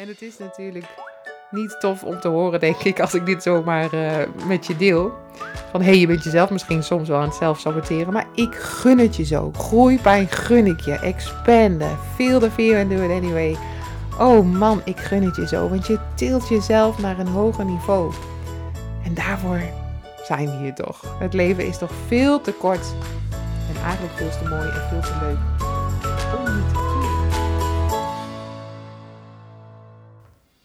En het is natuurlijk niet tof om te horen, denk ik, als ik dit zomaar uh, met je deel. Van hé, hey, je bent jezelf misschien soms wel aan het zelf saboteren, maar ik gun het je zo. Groeipijn gun ik je. Expanden. Feel the fear and do it anyway. Oh man, ik gun het je zo, want je tilt jezelf naar een hoger niveau. En daarvoor zijn we hier toch. Het leven is toch veel te kort en eigenlijk veel te mooi en veel te leuk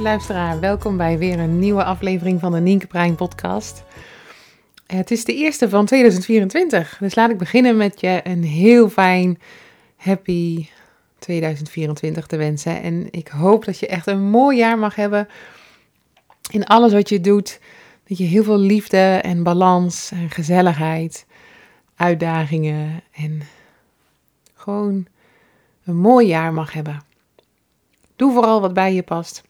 Luisteraar, welkom bij weer een nieuwe aflevering van de Nienke Brein podcast. Het is de eerste van 2024, dus laat ik beginnen met je een heel fijn, happy 2024 te wensen. En ik hoop dat je echt een mooi jaar mag hebben in alles wat je doet. Dat je heel veel liefde en balans en gezelligheid, uitdagingen en gewoon een mooi jaar mag hebben. Doe vooral wat bij je past.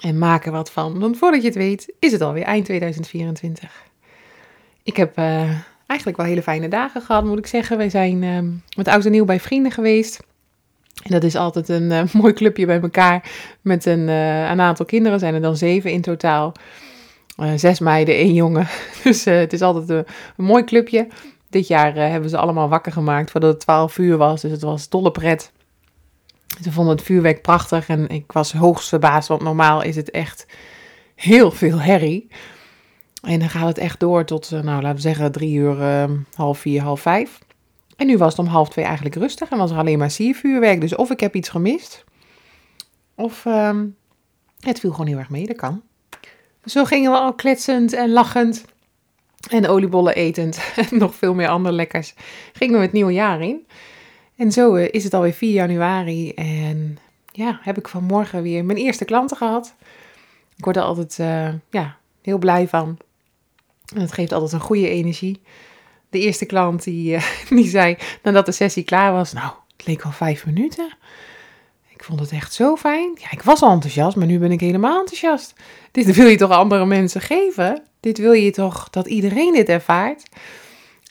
En maak er wat van. Want voordat je het weet, is het alweer eind 2024. Ik heb uh, eigenlijk wel hele fijne dagen gehad, moet ik zeggen. Wij zijn met oud en nieuw bij vrienden geweest. En dat is altijd een uh, mooi clubje bij elkaar. Met een, een, aantal kinderen. Zijn er dan zeven in totaal. zes meiden, één jongen. Dus het is altijd een, een, mooi clubje. Dit jaar hebben ze allemaal wakker gemaakt voordat het 12 uur was. Dus het was dolle pret. Ze vonden het vuurwerk prachtig en ik was hoogst verbaasd, want normaal is het echt heel veel herrie. En dan gaat het echt door tot, nou laten we zeggen, drie uur, uh, half vier, half vijf. En nu was het om half twee eigenlijk rustig en was er alleen maar siervuurwerk. Dus of ik heb iets gemist, of uh, het viel gewoon heel erg mee, dat kan. Zo gingen we al kletsend en lachend en oliebollen etend en nog veel meer andere lekkers. Gingen we het nieuwe jaar in. En zo eh, is het alweer 4 januari en ja, heb ik vanmorgen weer mijn eerste klanten gehad. Ik word er altijd uh, ja, heel blij van. En het geeft altijd een goede energie. De eerste klant die, uh, die zei nadat de sessie klaar was, nou, het leek wel vijf minuten. Ik vond het echt zo fijn. Ja, ik was al enthousiast, maar nu ben ik helemaal enthousiast. Dit wil je toch andere mensen geven? Dit wil je toch dat iedereen dit ervaart?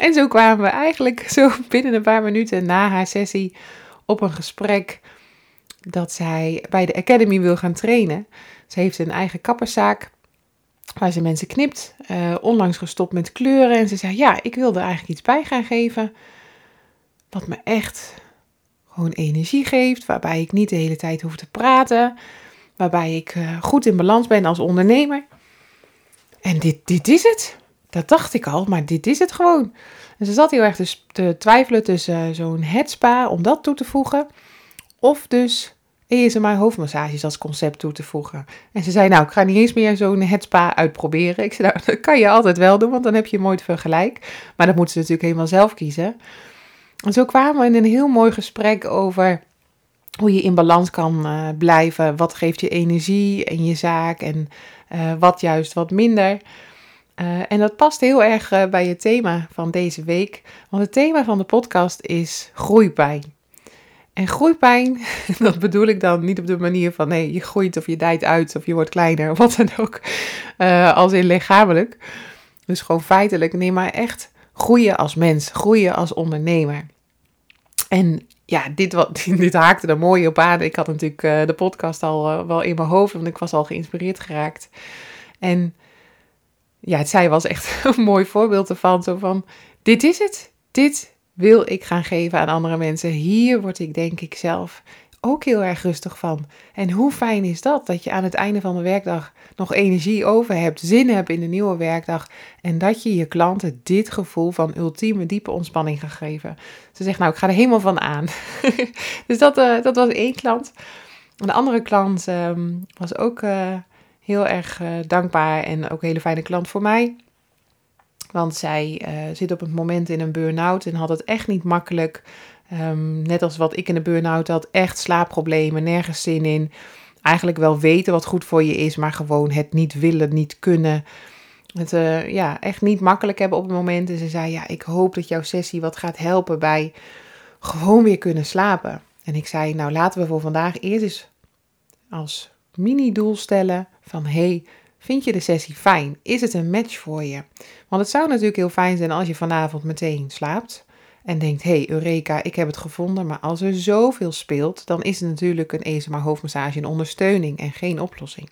En zo kwamen we eigenlijk zo binnen een paar minuten na haar sessie op een gesprek dat zij bij de Academy wil gaan trainen. Ze heeft een eigen kapperszaak waar ze mensen knipt, uh, onlangs gestopt met kleuren. En ze zei, ja, ik wilde eigenlijk iets bij gaan geven wat me echt gewoon energie geeft, waarbij ik niet de hele tijd hoef te praten, waarbij ik uh, goed in balans ben als ondernemer. En dit, dit is het. Dat dacht ik al, maar dit is het gewoon. En ze zat heel erg dus te twijfelen tussen uh, zo'n headspa om dat toe te voegen. Of dus ESMR hoofdmassages als concept toe te voegen. En ze zei, nou, ik ga niet eens meer zo'n headspa uitproberen. Ik zei, nou, dat kan je altijd wel doen, want dan heb je mooi vergelijk. Maar dat moeten ze natuurlijk helemaal zelf kiezen. En zo kwamen we in een heel mooi gesprek over hoe je in balans kan uh, blijven. Wat geeft je energie in je zaak en uh, wat juist wat minder. Uh, en dat past heel erg uh, bij het thema van deze week. Want het thema van de podcast is groeipijn. En groeipijn, dat bedoel ik dan niet op de manier van nee, je groeit of je dijt uit of je wordt kleiner of wat dan ook. Uh, als in lichamelijk. Dus gewoon feitelijk. Nee, maar echt groeien als mens, groeien als ondernemer. En ja, dit, wat, dit haakte er mooi op aan. Ik had natuurlijk de podcast al wel in mijn hoofd, want ik was al geïnspireerd geraakt. En ja, het zij was echt een mooi voorbeeld ervan. Zo van, dit is het. Dit wil ik gaan geven aan andere mensen. Hier word ik denk ik zelf ook heel erg rustig van. En hoe fijn is dat, dat je aan het einde van de werkdag nog energie over hebt, zin hebt in de nieuwe werkdag en dat je je klanten dit gevoel van ultieme diepe ontspanning gaat geven. Ze zegt, nou, ik ga er helemaal van aan. dus dat, uh, dat was één klant. De andere klant um, was ook uh, heel erg uh, dankbaar en ook een hele fijne klant voor mij. Want zij zit op het moment in een burn-out en had het echt niet makkelijk. Um, net als wat ik in de burn-out had, echt slaapproblemen, nergens zin in. Eigenlijk wel weten wat goed voor je is, maar gewoon het niet willen, niet kunnen. Het uh, ja, echt niet makkelijk hebben op het moment. En ze zei, ja, ik hoop dat jouw sessie wat gaat helpen bij gewoon weer kunnen slapen. En ik zei, nou laten we voor vandaag eerst eens als mini-doel stellen van, hey, vind je de sessie fijn? Is het een match voor je? Want het zou natuurlijk heel fijn zijn als je vanavond meteen slaapt en denkt, hey Eureka, ik heb het gevonden. Maar als er zoveel speelt, dan is het natuurlijk een ESMA hoofdmassage een ondersteuning en geen oplossing.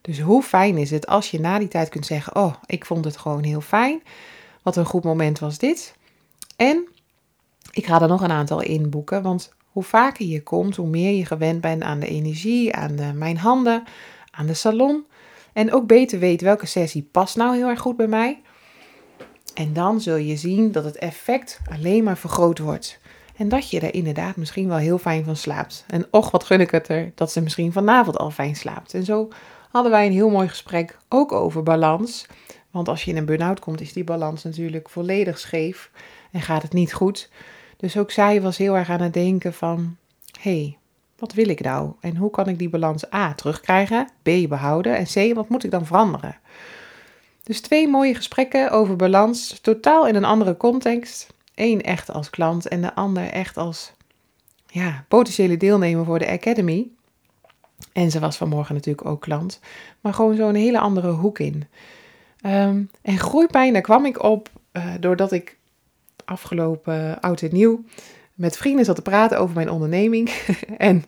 Dus hoe fijn is het als je na die tijd kunt zeggen, oh, ik vond het gewoon heel fijn. Wat een goed moment was dit. En ik ga er nog een aantal inboeken, want hoe vaker je komt, hoe meer je gewend bent aan de energie, aan de, mijn handen, aan de salon. En ook beter weet welke sessie past nou heel erg goed bij mij. En dan zul je zien dat het effect alleen maar vergroot wordt. En dat je er inderdaad misschien wel heel fijn van slaapt. En och, wat gun ik het er dat ze misschien vanavond al fijn slaapt. En zo hadden wij een heel mooi gesprek ook over balans. Want als je in een burn-out komt, is die balans natuurlijk volledig scheef en gaat het niet goed. Dus ook zij was heel erg aan het denken van, hé, hey, wat wil ik nou? En hoe kan ik die balans A terugkrijgen, B behouden en C, wat moet ik dan veranderen? Dus twee mooie gesprekken over balans, totaal in een andere context. Eén echt als klant en de ander echt als ja, potentiële deelnemer voor de Academy. En ze was vanmorgen natuurlijk ook klant, maar gewoon zo'n hele andere hoek in. Um, en groeipijn, daar kwam ik op uh, doordat ik afgelopen oud en nieuw met vrienden zat te praten over mijn onderneming. en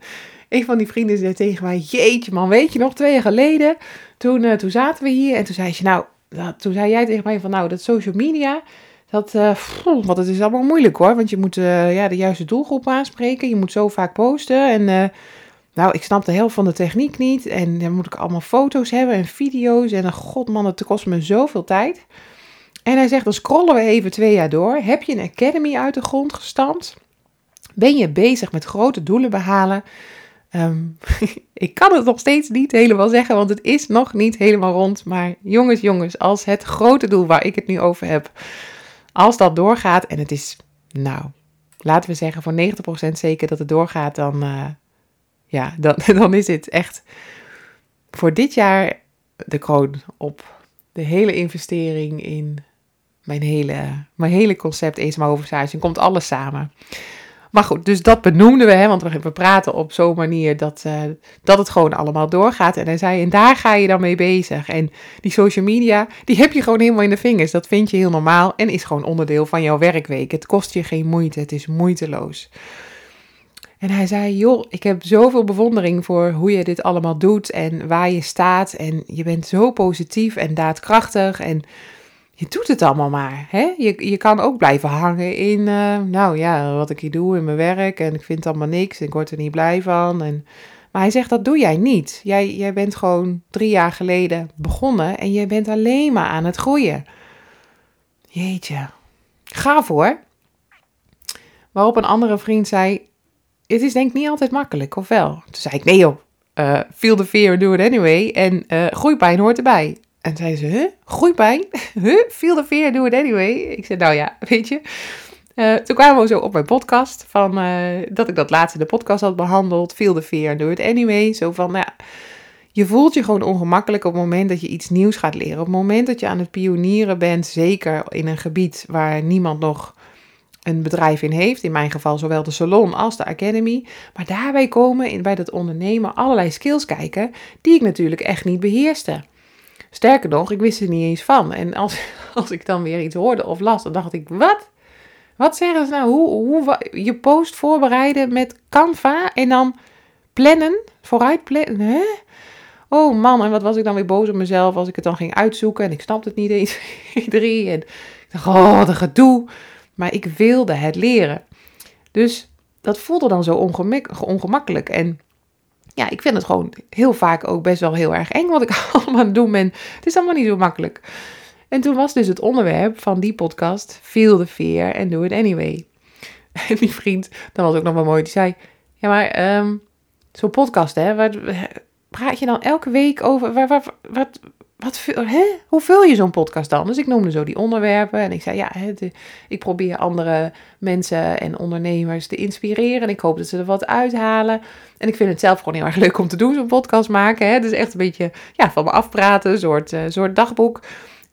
een van die vrienden zei tegen mij: Jeetje, man, weet je nog, twee jaar geleden, toen, uh, toen zaten we hier en toen zei je, nou, toen zei jij tegen mij van nou, dat social media, dat, uh, want het is allemaal moeilijk hoor. Want je moet uh, ja, de juiste doelgroep aanspreken. Je moet zo vaak posten. En nou, ik snap de helft van de techniek niet. En dan moet ik allemaal foto's hebben en video's. En god man, het kost me zoveel tijd. En hij zegt, dan scrollen we even twee jaar door. Heb je een academy uit de grond gestampt? Ben je bezig met grote doelen behalen? Um, ik kan het nog steeds niet helemaal zeggen, want het is nog niet helemaal rond. Maar jongens, jongens, als het grote doel waar ik het nu over heb, als dat doorgaat en het is, nou, laten we zeggen voor 90% zeker dat het doorgaat, dan, uh, ja, dan, dan is het echt voor dit jaar de kroon op de hele investering in mijn hele, mijn hele concept ESMA Oversage. komt alles samen. Maar goed, dus dat benoemden we, hè, want we praten op zo'n manier dat, uh, dat het gewoon allemaal doorgaat. En hij zei, en daar ga je dan mee bezig. En die social media, die heb je gewoon helemaal in de vingers. Dat vind je heel normaal en is gewoon onderdeel van jouw werkweek. Het kost je geen moeite, het is moeiteloos. En hij zei, joh, ik heb zoveel bewondering voor hoe je dit allemaal doet en waar je staat. En je bent zo positief en daadkrachtig en je doet het allemaal maar. Hè? Je, je kan ook blijven hangen in, uh, nou ja, wat ik hier doe in mijn werk. En ik vind allemaal niks en ik word er niet blij van. En, maar hij zegt, dat doe jij niet. Jij, jij bent gewoon drie jaar geleden begonnen en je bent alleen maar aan het groeien. Jeetje, gaaf hoor. Waarop een andere vriend zei, het is denk ik niet altijd makkelijk, of wel? Toen zei ik, nee joh, uh, feel the fear, do it anyway. En uh, groeipijn hoort erbij. En zei ze, huh? Groeipijn? Huh? Feel the fear, do it anyway. Ik zei, nou ja, weet je. Uh, toen kwamen we zo op mijn podcast, van, uh, dat ik dat laatste de podcast had behandeld. Feel the fear, do it anyway. Zo van, nou ja, je voelt je gewoon ongemakkelijk op het moment dat je iets nieuws gaat leren. Op het moment dat je aan het pionieren bent, zeker in een gebied waar niemand nog een bedrijf in heeft. In mijn geval zowel de salon als de academy. Maar daarbij komen in, bij dat ondernemen allerlei skills kijken die ik natuurlijk echt niet beheerste. Sterker nog, ik wist er niet eens van. En als, als ik dan weer iets hoorde of las, dan dacht ik, wat? Wat zeggen ze nou? Hoe, hoe, je post voorbereiden met Canva en dan plannen, vooruit plannen. Hè? Oh man, en wat was ik dan weer boos op mezelf als ik het dan ging uitzoeken en ik snapte het niet eens. drie en ik dacht, oh, de gedoe. Maar ik wilde het leren. Dus dat voelde dan zo ongemakkelijk. En ja, ik vind het gewoon heel vaak ook best wel heel erg eng wat ik allemaal aan het doen ben. Het is allemaal niet zo makkelijk. En toen was dus het onderwerp van die podcast: Feel the fear and do it anyway. En die vriend, dat was ook nog wel mooi, die zei: Ja, maar um, zo'n podcast, hè, waar, praat je dan elke week over? Waar, waar, wat, wat, hè? Hoe vul je zo'n podcast dan? Dus ik noemde zo die onderwerpen en ik zei, ja, ik probeer andere mensen en ondernemers te inspireren en ik hoop dat ze er wat uithalen. En ik vind het zelf gewoon heel erg leuk om te doen, zo'n podcast maken. Hè? Dus echt een beetje ja, van me afpraten, een soort, soort dagboek.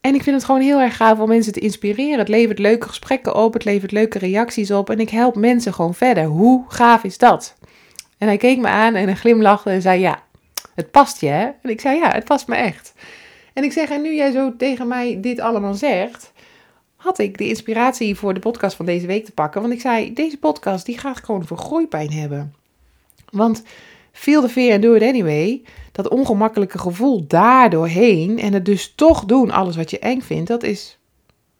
En ik vind het gewoon heel erg gaaf om mensen te inspireren. Het levert leuke gesprekken op, het levert leuke reacties op en ik help mensen gewoon verder. Hoe gaaf is dat? En hij keek me aan en hij glimlachte en zei, ja, het past je hè? En ik zei, ja, het past me echt. En ik zeg, en nu jij zo tegen mij dit allemaal zegt, had ik de inspiratie voor de podcast van deze week te pakken. Want ik zei, deze podcast die gaat gewoon voor groeipijn hebben. Want feel the fear and do it anyway. Dat ongemakkelijke gevoel daardoorheen en het dus toch doen, alles wat je eng vindt, dat is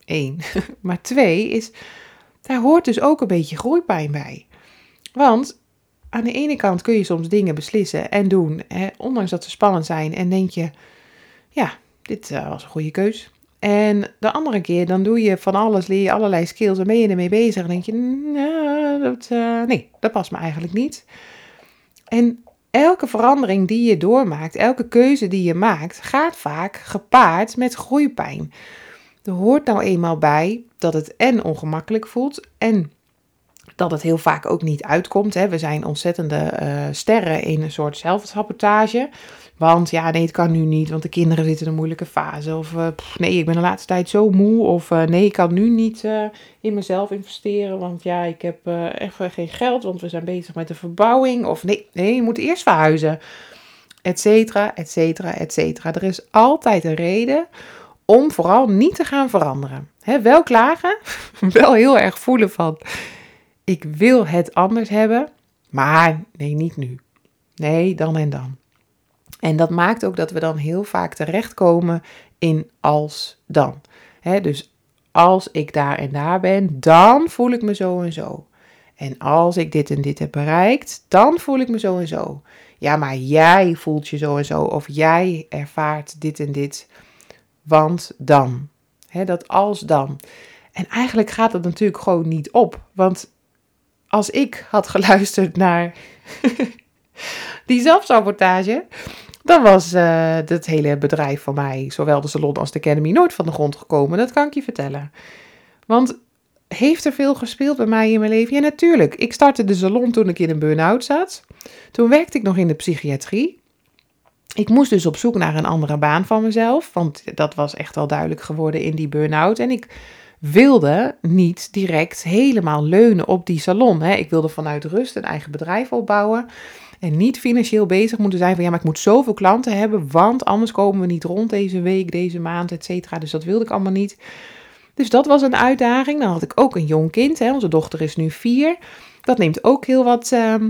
één. Maar twee is, daar hoort dus ook een beetje groeipijn bij. Want aan de ene kant kun je soms dingen beslissen en doen, hè, ondanks dat ze spannend zijn. En denk je, ja, dit uh, was een goede keus. En de andere keer, dan doe je van alles, leer je allerlei skills en ben je ermee bezig. En denk je, dat, uh, nee, dat past me eigenlijk niet. En elke verandering die je doormaakt, elke keuze die je maakt, gaat vaak gepaard met groeipijn. Er hoort nou eenmaal bij dat het en ongemakkelijk voelt en dat het heel vaak ook niet uitkomt. Hè. We zijn ontzettende uh, sterren in een soort zelfsabotage. Want ja, nee, het kan nu niet, want de kinderen zitten in een moeilijke fase. Of uh, nee, ik ben de laatste tijd zo moe. Of uh, nee, ik kan nu niet uh, in mezelf investeren, want ja, ik heb echt geen geld, want we zijn bezig met de verbouwing. Of nee, nee, je moet eerst verhuizen. Etcetera, etcetera, etcetera. Er is altijd een reden om vooral niet te gaan veranderen. Wel klagen, wel heel erg voelen van, ik wil het anders hebben, maar nee, niet nu. Nee, dan en dan. En dat maakt ook dat we dan heel vaak terechtkomen in als dan. dus als ik daar en daar ben, dan voel ik me zo en zo. En als ik dit en dit heb bereikt, dan voel ik me zo en zo. Ja, maar jij voelt je zo en zo. Of jij ervaart dit en dit. Want dan. dat als dan. En eigenlijk gaat het natuurlijk gewoon niet op. Want als ik had geluisterd naar die zelfsabotage, dan was uh, het hele bedrijf van mij, zowel de salon als de Academy, nooit van de grond gekomen. Dat kan ik je vertellen. Want heeft er veel gespeeld bij mij in mijn leven? Ja, natuurlijk. Ik startte de salon toen ik in een burn-out zat. Toen werkte ik nog in de psychiatrie. Ik moest dus op zoek naar een andere baan van mezelf, want dat was echt al duidelijk geworden in die burn-out. En ik wilde niet direct helemaal leunen op die salon. Hè. Ik wilde vanuit rust een eigen bedrijf opbouwen. En niet financieel bezig moeten zijn van ja, maar ik moet zoveel klanten hebben, want anders komen we niet rond deze week, deze maand, et cetera. Dus dat wilde ik allemaal niet. Dus dat was een uitdaging. Dan had ik ook een jong kind. Hè. Onze dochter is nu vier. Dat neemt ook heel wat ehm,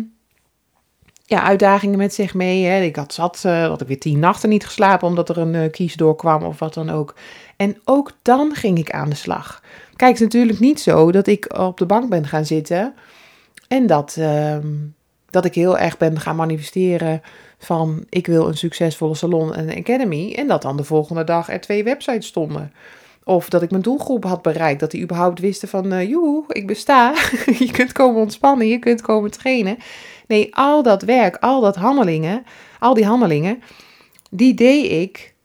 ja, uitdagingen met zich mee. Hè. Ik had zat, uh, ik weer tien nachten niet geslapen omdat er een uh, kies doorkwam of wat dan ook. En ook dan ging ik aan de slag. Kijk, het is natuurlijk niet zo dat ik op de bank ben gaan zitten en dat, ehm, dat ik heel erg ben gaan manifesteren van ik wil een succesvolle salon en academy en dat dan de volgende dag er twee websites stonden. Of dat ik mijn doelgroep had bereikt, dat die überhaupt wisten van uh, ik besta, je kunt komen ontspannen, je kunt komen trainen. Nee, al dat werk, al dat handelingen, al die handelingen, die deed ik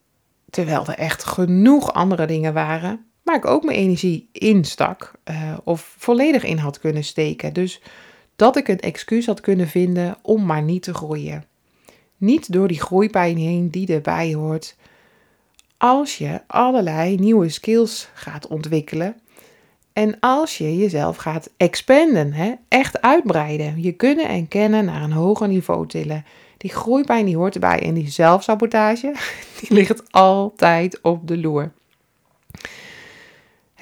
terwijl er echt genoeg andere dingen waren waar ik ook mijn energie in stak uh, of volledig in had kunnen steken. Dus dat ik een excuus had kunnen vinden om maar niet te groeien. Niet door die groeipijn heen die erbij hoort. Als je allerlei nieuwe skills gaat ontwikkelen en als je jezelf gaat expanden, hè, echt uitbreiden, je kunnen en kennen naar een hoger niveau tillen. Die groeipijn die hoort erbij en die zelfsabotage, die ligt altijd op de loer.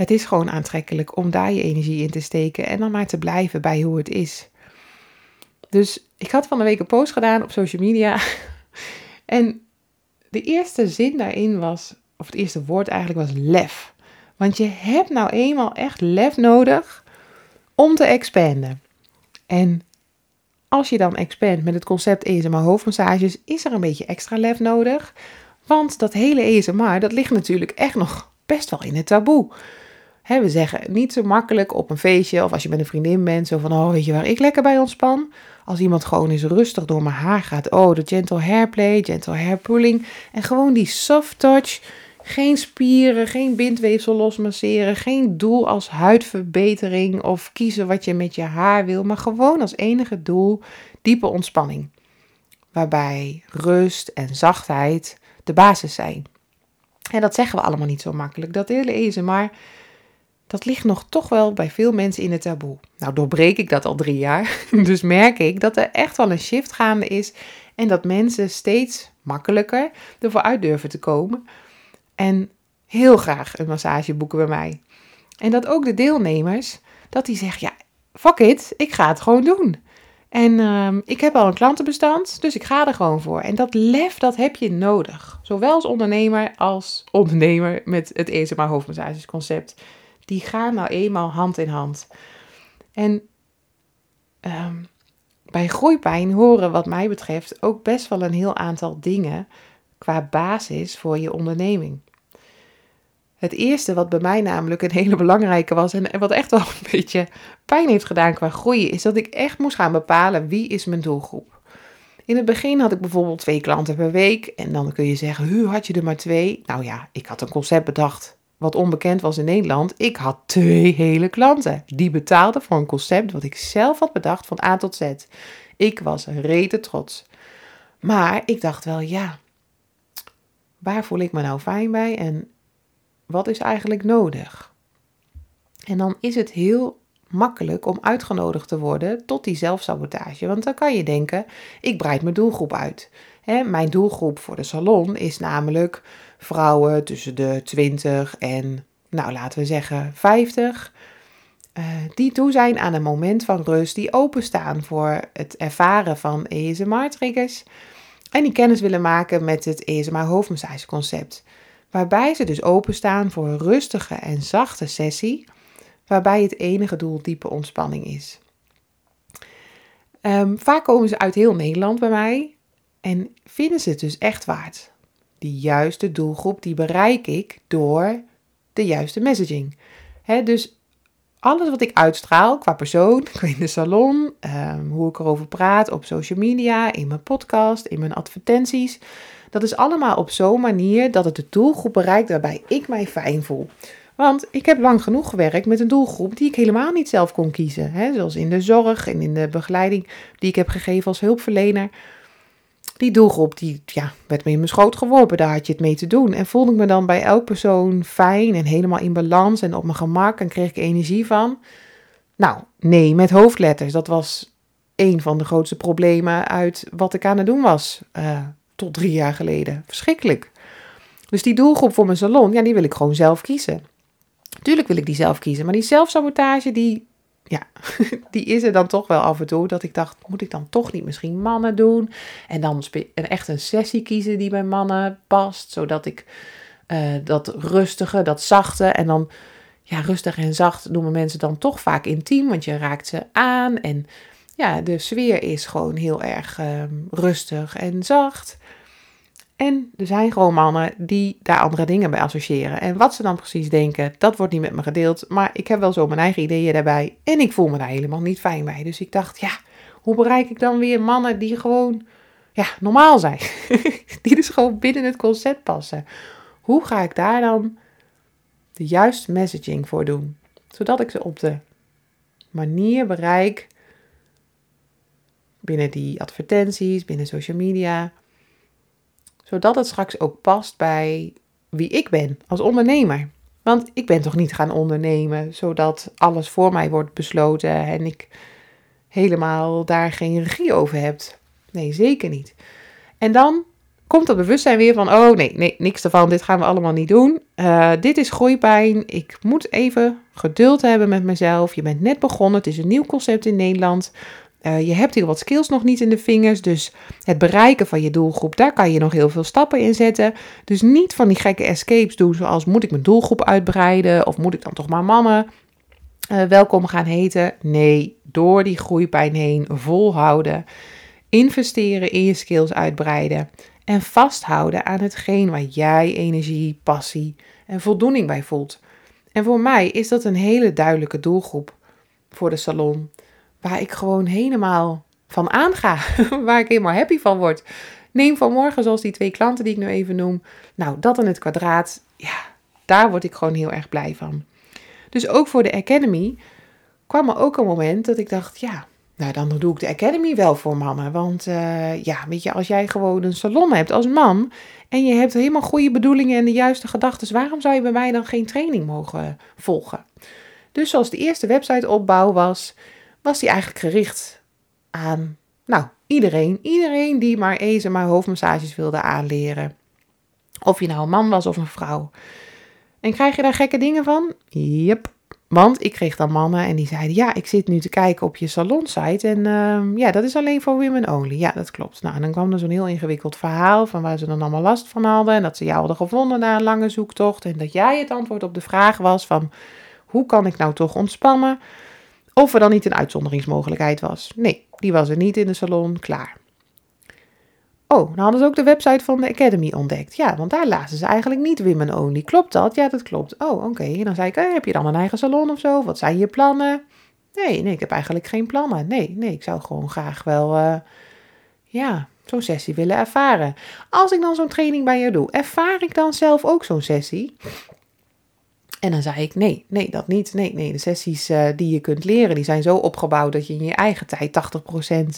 Het is gewoon aantrekkelijk om daar je energie in te steken en dan maar te blijven bij hoe het is. Dus ik had van de week een post gedaan op social media. En de eerste zin daarin was, of het eerste woord eigenlijk was lef. Want je hebt nou eenmaal echt lef nodig om te expanden. En als je dan expand met het concept ESMR hoofdmassages, is er een beetje extra lef nodig. Want dat hele ESMR, dat ligt natuurlijk echt nog best wel in het taboe. We zeggen niet zo makkelijk op een feestje of als je met een vriendin bent, zo van, oh weet je waar ik lekker bij ontspan? Als iemand gewoon eens rustig door mijn haar gaat, oh de gentle hair play, gentle hair pulling en gewoon die soft touch geen spieren, geen bindweefsel losmasseren, geen doel als huidverbetering of kiezen wat je met je haar wil, maar gewoon als enige doel diepe ontspanning. Waarbij rust en zachtheid de basis zijn. En dat zeggen we allemaal niet zo makkelijk. Dat hele maar dat ligt nog toch wel bij veel mensen in het taboe. Nou, doorbreek ik dat al drie jaar. Dus merk ik dat er echt wel een shift gaande is. En dat mensen steeds makkelijker ervoor uit durven te komen en heel graag een massage boeken bij mij. En dat ook de deelnemers, dat die zeggen, ja, fuck it, ik ga het gewoon doen. En ehm, ik heb al een klantenbestand, dus ik ga er gewoon voor. En dat lef, dat heb je nodig. Zowel als ondernemer als ondernemer met het ESMA hoofdmassagesconcept. Die gaan nou eenmaal hand in hand. En ehm, bij groeipijn horen wat mij betreft ook best wel een heel aantal dingen qua basis voor je onderneming. Het eerste wat bij mij namelijk een hele belangrijke was en wat echt wel een beetje pijn heeft gedaan qua groeien, is dat ik echt moest gaan bepalen wie is mijn doelgroep. In het begin had ik bijvoorbeeld twee klanten per week en dan kun je zeggen, hoe had je er maar twee? Nou ja, ik had een concept bedacht wat onbekend was in Nederland. Ik had twee hele klanten die betaalden voor een concept wat ik zelf had bedacht van A tot Z. Ik was rete trots. Maar ik dacht wel, ja, waar voel ik me nou fijn bij en wat is eigenlijk nodig? En dan is het heel makkelijk om uitgenodigd te worden tot die zelfsabotage. Want dan kan je denken, ik breid mijn doelgroep uit. mijn doelgroep voor de salon is namelijk vrouwen tussen de 20 en, nou laten we zeggen, 50. Uh, eh, die toe zijn aan een moment van rust, die openstaan voor het ervaren van ESMR-triggers. En die kennis willen maken met het ESMR hoofdmassageconcept waarbij ze dus openstaan voor een rustige en zachte sessie, waarbij het enige doel diepe ontspanning is. Ehm, vaak komen ze uit heel Nederland bij mij en vinden ze het dus echt waard. Die juiste doelgroep die bereik ik door de juiste messaging. dus alles wat ik uitstraal qua persoon, in de salon, ehm, hoe ik erover praat op social media, in mijn podcast, in mijn advertenties, dat is allemaal op zo'n manier dat het de doelgroep bereikt waarbij ik mij fijn voel. Want ik heb lang genoeg gewerkt met een doelgroep die ik helemaal niet zelf kon kiezen. Zoals in de zorg en in de begeleiding die ik heb gegeven als hulpverlener. Die doelgroep die ja, werd me in mijn schoot geworpen, daar had je het mee te doen. En voelde ik me dan bij elk persoon fijn en helemaal in balans en op mijn gemak en kreeg ik energie van? Nou, nee, met hoofdletters. Dat was een van de grootste problemen uit wat ik aan het doen was. Uh, tot drie jaar geleden. Verschrikkelijk. Dus die doelgroep voor mijn salon, ja, die wil ik gewoon zelf kiezen. Tuurlijk wil ik die zelf kiezen, maar die zelfsabotage, die, ja, die is er dan toch wel af en toe. Dat ik dacht, moet ik dan toch niet misschien mannen doen? En dan echt een sessie kiezen die bij mannen past, zodat ik uh, dat rustige, dat zachte en dan, ja, rustig en zacht noemen mensen dan toch vaak intiem, want je raakt ze aan en ja, de sfeer is gewoon heel erg ehm, rustig en zacht. En er zijn gewoon mannen die daar andere dingen bij associëren. En wat ze dan precies denken, dat wordt niet met me gedeeld. Maar ik heb wel zo mijn eigen ideeën daarbij. En ik voel me daar helemaal niet fijn bij. Dus ik dacht, ja, hoe bereik ik dan weer mannen die gewoon ja, normaal zijn? die dus gewoon binnen het concept passen. Hoe ga ik daar dan de juiste messaging voor doen? Zodat ik ze op de manier bereik binnen die advertenties, binnen social media zodat het straks ook past bij wie ik ben als ondernemer. Want ik ben toch niet gaan ondernemen zodat alles voor mij wordt besloten en ik helemaal daar geen regie over heb. Nee, zeker niet. En dan komt dat bewustzijn weer van: oh nee, nee, niks ervan, dit gaan we allemaal niet doen. Uh, dit is groeipijn. Ik moet even geduld hebben met mezelf. Je bent net begonnen, het is een nieuw concept in Nederland. Uh, je hebt hier wat skills nog niet in de vingers, dus het bereiken van je doelgroep, daar kan je nog heel veel stappen in zetten. Dus niet van die gekke escapes doen, zoals moet ik mijn doelgroep uitbreiden of moet ik dan toch maar mannen? uh, welkom gaan heten. Nee, door die groeipijn heen volhouden. Investeren in je skills uitbreiden. En vasthouden aan hetgeen waar jij energie, passie en voldoening bij voelt. En voor mij is dat een hele duidelijke doelgroep voor de salon. Waar ik gewoon helemaal van aanga. waar ik helemaal happy van word. Neem vanmorgen, zoals die twee klanten die ik nu even noem. Nou, dat in het kwadraat. Ja, daar word ik gewoon heel erg blij van. Dus ook voor de Academy kwam er ook een moment dat ik dacht, ja, nou dan doe ik de Academy wel voor mannen. Want uh, ja, weet je, als jij gewoon een salon hebt als man en je hebt helemaal goede bedoelingen en de juiste gedachten, waarom zou je bij mij dan geen training mogen volgen? Dus zoals de eerste websiteopbouw was, was die eigenlijk gericht aan, nou, iedereen. Iedereen die maar ezen, maar hoofdmassages wilde aanleren. Of je nou een man was of een vrouw. En krijg je daar gekke dingen van? Yep. Want ik kreeg dan mannen en die zeiden: Ja, ik zit nu te kijken op je salonsite. En uh, ja, dat is alleen voor women only. Ja, dat klopt. Nou, en dan kwam er zo'n heel ingewikkeld verhaal van waar ze dan allemaal last van hadden. En dat ze jou hadden gevonden na een lange zoektocht. En dat jij het antwoord op de vraag was: van hoe kan ik nou toch ontspannen? Of er dan niet een uitzonderingsmogelijkheid was. Nee, die was er niet in de salon. Klaar. Oh, dan hadden ze ook de website van de Academy ontdekt. Ja, want daar lazen ze eigenlijk niet women only. Klopt dat? Ja, dat klopt. Oh, oké. En dan zei ik, eh, heb je dan een eigen salon of zo? Wat zijn je plannen? Nee, nee, ik heb eigenlijk geen plannen. Nee, nee, ik zou gewoon graag wel, uh, ja, zo'n sessie willen ervaren. Als ik dan zo'n training bij je doe, ervaar ik dan zelf ook zo'n sessie? En dan zei ik, nee, nee, dat niet. Nee, nee, de sessies uh, die je kunt leren, die zijn zo opgebouwd dat je in je eigen tijd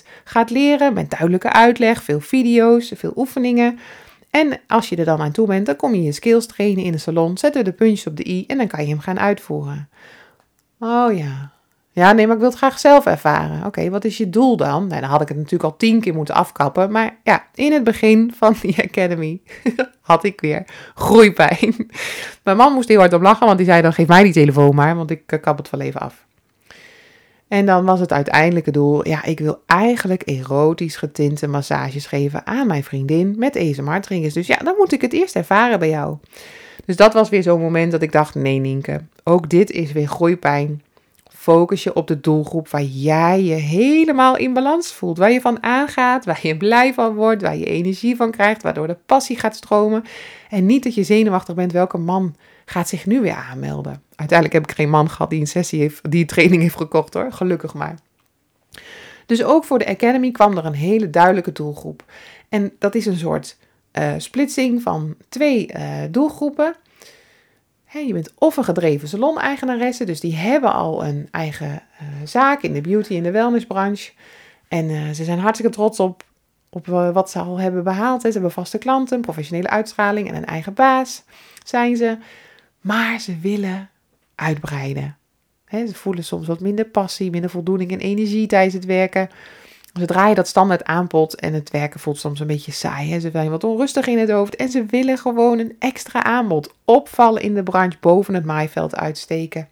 80% gaat leren. Met duidelijke uitleg, veel video's, veel oefeningen. En als je er dan aan toe bent, dan kom je je skills trainen in de salon. Zetten we de puntjes op de i en dan kan je hem gaan uitvoeren. Oh ja, ja, nee, maar ik wil het graag zelf ervaren. Oké, wat is je doel dan? Nou, dan had ik het natuurlijk al tien keer moeten afkappen. Maar ja, in het begin van die academy had ik weer groeipijn. Mijn man moest heel hard om lachen, want die zei dan geef mij die telefoon maar, want ik eh, kap het wel even af. En dan was het uiteindelijke doel, ja, ik wil eigenlijk erotisch getinte massages geven aan mijn vriendin met ASMR-triggers. Dus ja, dan moet ik het eerst ervaren bij jou. Dus dat was weer zo'n moment dat ik dacht, nee Nienke, ook dit is weer groeipijn focus je op de doelgroep waar jij je helemaal in balans voelt. Waar je van aangaat, waar je blij van wordt, waar je energie van krijgt, waardoor de passie gaat stromen. En niet dat je zenuwachtig bent welke man gaat zich nu weer aanmelden. Uiteindelijk heb ik geen man gehad die een sessie heeft, die een training heeft gekocht hoor, gelukkig maar. Dus ook voor de Academy kwam er een hele duidelijke doelgroep. En dat is een soort uh, splitsing van twee uh, doelgroepen je bent of een gedreven salon-eigenaresse, dus die hebben al een eigen uh, zaak in de beauty- en de wellnessbranche. En uh, ze zijn hartstikke trots op, op uh, wat ze al hebben behaald. Ze hebben vaste klanten, professionele uitstraling en een eigen baas zijn ze. Maar ze willen uitbreiden. Ze voelen soms wat minder passie, minder voldoening en energie tijdens het werken. Zodra je dat standaard aanbod en het werken voelt soms een beetje saai. Hè? Ze zijn wat onrustig in het hoofd en ze willen gewoon een extra aanbod. Opvallen in de branche, boven het maaiveld uitsteken.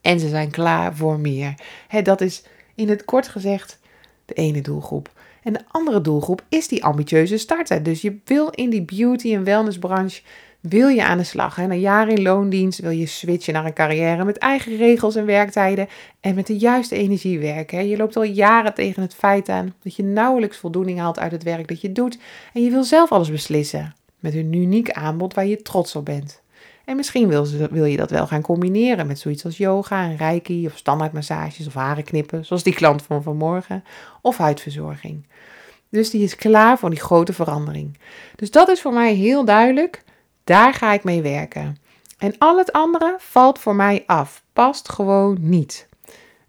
En ze zijn klaar voor meer. Hè, dat is in het kort gezegd de ene doelgroep. En de andere doelgroep is die ambitieuze starter. Dus je wil in die beauty- en wellnessbranche wil je aan de slag? Na jaren in loondienst wil je switchen naar een carrière met eigen regels en werktijden en met de juiste energie werken. Je loopt al jaren tegen het feit aan dat je nauwelijks voldoening haalt uit het werk dat je doet en je wil zelf alles beslissen met een uniek aanbod waar je trots op bent. En misschien wil, wil je dat wel gaan combineren met zoiets als yoga en reiki of standaardmassages of haren knippen, zoals die klant van vanmorgen, of huidverzorging. Dus die is klaar voor die grote verandering. Dus dat is voor mij heel duidelijk. Daar ga ik mee werken. En al het andere valt voor mij af, past gewoon niet.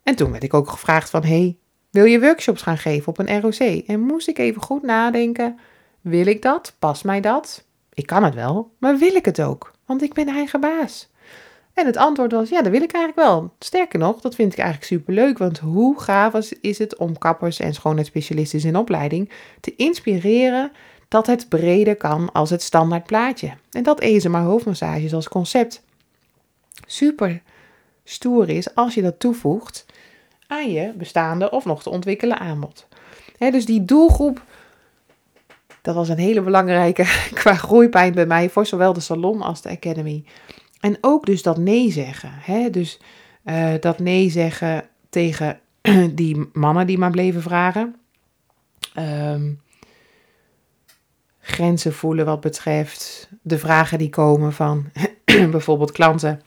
En toen werd ik ook gevraagd van, hey, wil je workshops gaan geven op een ROC? En moest ik even goed nadenken, wil ik dat? Past mij dat? Ik kan het wel, maar wil ik het ook? Want ik ben eigen baas. En het antwoord was, ja, dat wil ik eigenlijk wel. Sterker nog, dat vind ik eigenlijk superleuk, want hoe gaaf is het om kappers en schoonheidsspecialisten in opleiding te inspireren dat het breder kan als het standaard plaatje. En dat maar hoofdmassages als concept super stoer is als je dat toevoegt aan je bestaande of nog te ontwikkelen aanbod. dus die doelgroep, dat was een hele belangrijke qua groeipijn bij mij voor zowel de salon als de academy. En ook dus dat nee zeggen. dus Uh, dat nee zeggen tegen die mannen die maar bleven vragen. Um, grenzen voelen wat betreft de vragen die komen van bijvoorbeeld klanten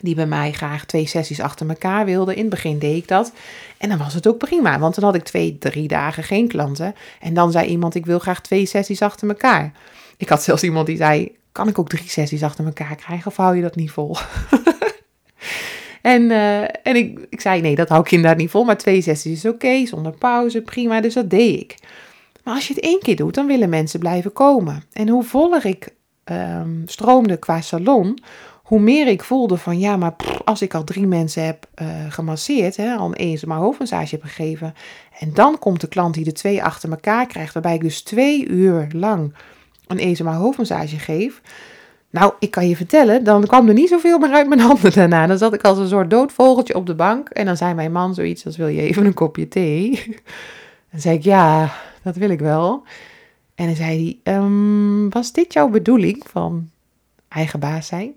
die bij mij graag twee sessies achter elkaar wilden. In het begin deed ik dat. En dan was het ook prima, want dan had ik twee, drie dagen geen klanten. En dan zei iemand, ik wil graag twee sessies achter elkaar. Ik had zelfs iemand die zei, kan ik ook drie sessies achter elkaar krijgen of hou je dat niet vol? en uh, en ik, ik zei, nee, dat hou ik inderdaad niet vol, maar twee sessies is oké, zonder pauze, prima. Dus dat deed ik. Als je het één keer doet, dan willen mensen blijven komen. En hoe voller ik um, stroomde qua salon, hoe meer ik voelde van ja, maar als ik al drie mensen heb uh, gemasseerd, hè, al eens hoofdmassage heb gegeven, en dan komt de klant die de twee achter elkaar krijgt, waarbij ik dus twee uur lang een ESMA hoofdmassage geef. Nou, ik kan je vertellen, dan kwam er niet zoveel meer uit mijn handen daarna. Dan zat ik als een soort doodvogeltje op de bank. En dan zei mijn man zoiets als, wil je even een kopje thee? Dan zei ik, ja, dat wil ik wel. En dan zei hij, um, was dit jouw bedoeling van eigen baas zijn?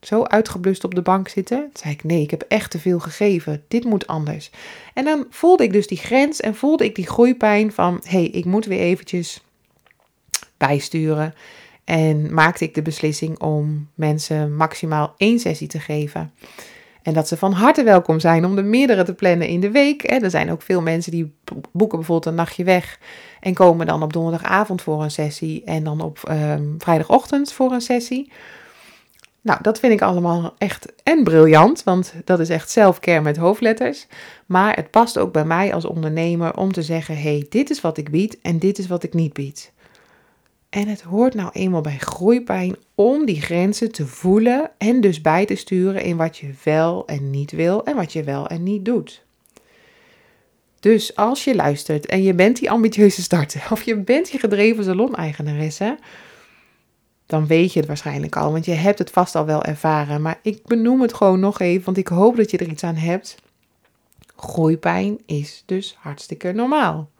Zo uitgeblust op de bank zitten? Toen zei ik, nee, ik heb echt te veel gegeven. Dit moet anders. En dan voelde ik dus die grens en voelde ik die groeipijn van, hé, hey, ik moet weer eventjes bijsturen. En maakte ik de beslissing om mensen maximaal één sessie te geven. En dat ze van harte welkom zijn om er meerdere te plannen in de week. Er zijn ook veel mensen die boeken bijvoorbeeld een nachtje weg. En komen dan op donderdagavond voor een sessie. En dan op um, vrijdagochtend voor een sessie. Nou, dat vind ik allemaal echt en briljant. Want dat is echt zelfcare met hoofdletters. Maar het past ook bij mij als ondernemer om te zeggen: hé, hey, dit is wat ik bied en dit is wat ik niet bied. En het hoort nou eenmaal bij groeipijn om die grenzen te voelen en dus bij te sturen in wat je wel en niet wil en wat je wel en niet doet. Dus als je luistert en je bent die ambitieuze starter of je bent die gedreven salon-eigenaresse, dan weet je het waarschijnlijk al, want je hebt het vast al wel ervaren. Maar ik benoem het gewoon nog even, want ik hoop dat je er iets aan hebt. Groeipijn is dus hartstikke normaal.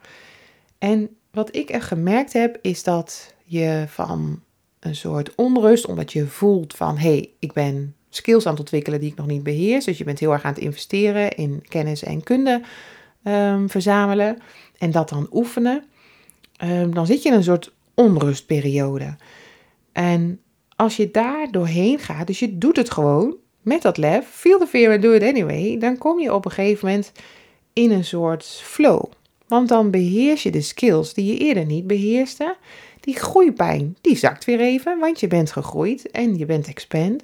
En wat ik er gemerkt heb, is dat je van een soort onrust, omdat je voelt van hé, hey, ik ben skills aan het ontwikkelen die ik nog niet beheers. Dus je bent heel erg aan het investeren in kennis en kunde um, verzamelen en dat dan oefenen. Um, dan zit je in een soort onrustperiode. En als je daar doorheen gaat, dus je doet het gewoon met dat lef, feel the fear and do it anyway, dan kom je op een gegeven moment in een soort flow. Want dan beheers je de skills die je eerder niet beheerste. Die groeipijn, die zakt weer even, want je bent gegroeid en je bent expand.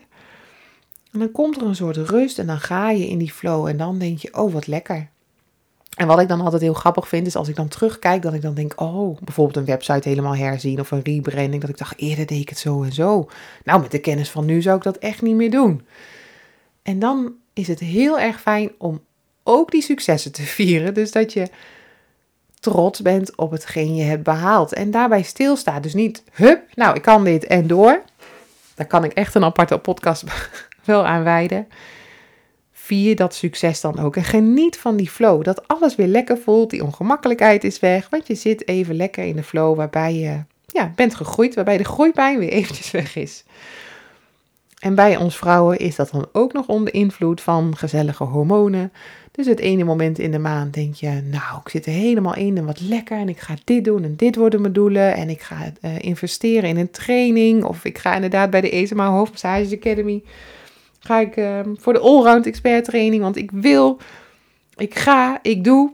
En dan komt er een soort rust en dan ga je in die flow en dan denk je, oh wat lekker. En wat ik dan altijd heel grappig vind, is als ik dan terugkijk, dat ik dan denk, oh, bijvoorbeeld een website helemaal herzien of een rebranding, dat ik dacht, eerder deed ik het zo en zo. Nou, met de kennis van nu zou ik dat echt niet meer doen. En dan is het heel erg fijn om ook die successen te vieren. Dus dat je trots bent op hetgeen je hebt behaald. En daarbij stilstaat. Dus niet, hup, nou, ik kan dit en door. Daar kan ik echt een aparte podcast wel aan wijden. Vier dat succes dan ook. En geniet van die flow. Dat alles weer lekker voelt. Die ongemakkelijkheid is weg. Want je zit even lekker in de flow waarbij je ja, bent gegroeid. Waarbij de groeipijn weer eventjes weg is. En bij ons vrouwen is dat dan ook nog onder invloed van gezellige hormonen. Dus het ene moment in de maand denk je, nou, ik zit er helemaal in en wat lekker en ik ga dit doen en dit worden mijn doelen en ik ga uh, investeren in een training of ik ga inderdaad bij de ESMA Hoofdmassage Academy, ga ik uh, voor de allround expert training, want ik wil, ik ga, ik doe.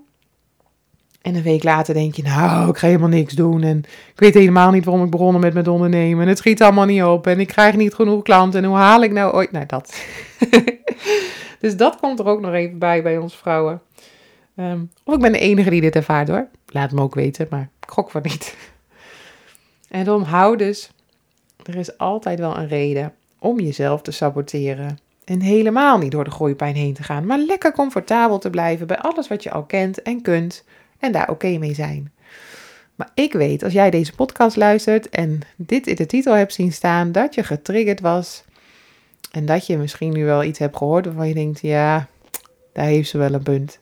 En een week later denk je, nou, ik ga helemaal niks doen. En ik weet helemaal niet waarom ik begonnen met mijn ondernemen. En het schiet allemaal niet op. En ik krijg niet genoeg klanten. En hoe haal ik nou ooit... Nou, dat. dus dat komt er ook nog even bij, bij ons vrouwen. Um, of ik ben de enige die dit ervaart hoor. Laat me ook weten, maar ik gok van niet. En hou dus, er is altijd wel een reden om jezelf te saboteren. En helemaal niet door de groeipijn heen te gaan, maar lekker comfortabel te blijven bij alles wat je al kent en kunt en daar oké mee zijn. Maar ik weet, als jij deze podcast luistert en dit in de titel hebt zien staan, dat je getriggerd was. En dat je misschien nu wel iets hebt gehoord waarvan je denkt, ja, daar heeft ze wel een punt.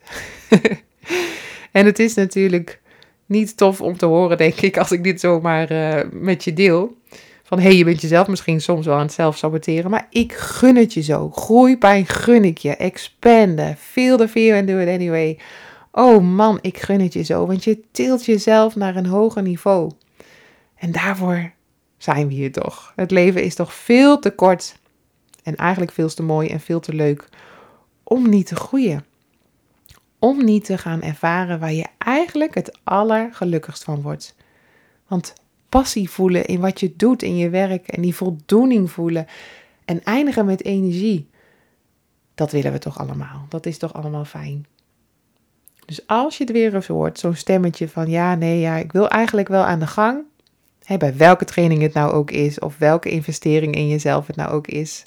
en het is natuurlijk niet tof om te horen, denk ik, als ik dit zomaar uh, met je deel. Van hé, hey, je bent jezelf misschien soms wel aan het zelf saboteren. Maar ik gun het je zo. Groeipijn gun ik je. Expanden. Feel the fear and do it anyway. Oh man, ik gun het je zo. Want je tilt jezelf naar een hoger niveau. En daarvoor zijn we hier toch. Het leven is toch veel te kort. En eigenlijk veel te mooi en veel te leuk. Om niet te groeien. Om niet te gaan ervaren waar je eigenlijk het allergelukkigst van wordt. Want passie voelen in wat je doet in je werk en die voldoening voelen en eindigen met energie. Dat willen we toch allemaal. Dat is toch allemaal fijn. Dus als je het weer eens hoort, zo'n stemmetje van ja, nee, ja, ik wil eigenlijk wel aan de gang. Hè, bij welke training het nou ook is, of welke investering in jezelf het nou ook is.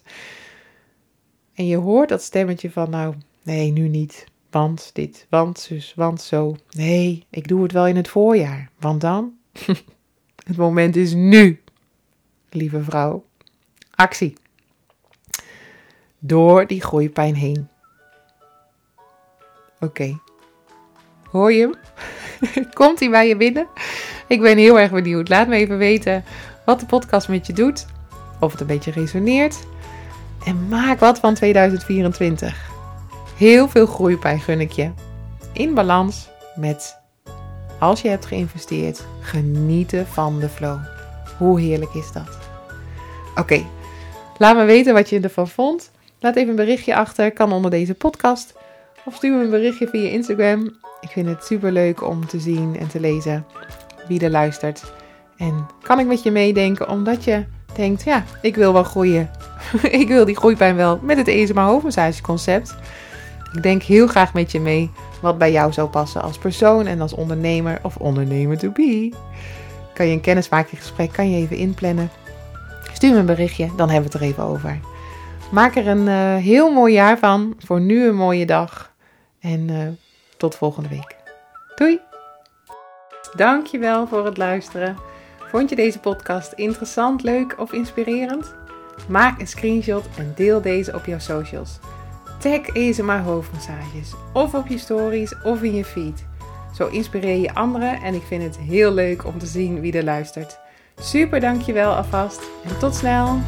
En je hoort dat stemmetje van nou, nee, nu niet. Want dit, want zus, want zo. Nee, ik doe het wel in het voorjaar. Want dan? Het moment is nu, lieve vrouw. Actie. Door die groeipijn heen. Oké. Hoor je hem? Komt hij bij je binnen? Ik ben heel erg benieuwd. Laat me even weten wat de podcast met je doet. Of het een beetje resoneert. En maak wat van 2024. Heel veel groeipijn gun ik je. In balans met als je hebt geïnvesteerd, genieten van de flow. Hoe heerlijk is dat? Oké, laat me weten wat je ervan vond. Laat even een berichtje achter, kan onder deze podcast. Of stuur me een berichtje via Instagram. Ik vind het super leuk om te zien en te lezen wie er luistert. En kan ik met je meedenken omdat je denkt, ja, ik wil wel groeien. ik wil die groeipijn wel met het ESMA hoofdmassage concept. Ik denk heel graag met je mee wat bij jou zou passen als persoon en als ondernemer of ondernemer to be. Kan je een kennismakinggesprek, kan je even inplannen. Stuur me een berichtje, dan hebben we het er even over. Maak er een uh, heel mooi jaar van. Voor nu een mooie dag. En uh, tot volgende week. Doei! Dankjewel voor het luisteren. Vond je deze podcast interessant, leuk of inspirerend? Maak een screenshot en deel deze op jouw socials. Tag ESMA hoofdmassages. Of op je stories of in je feed. Zo inspireer je anderen en ik vind het heel leuk om te zien wie er luistert. Super dankjewel alvast en tot snel!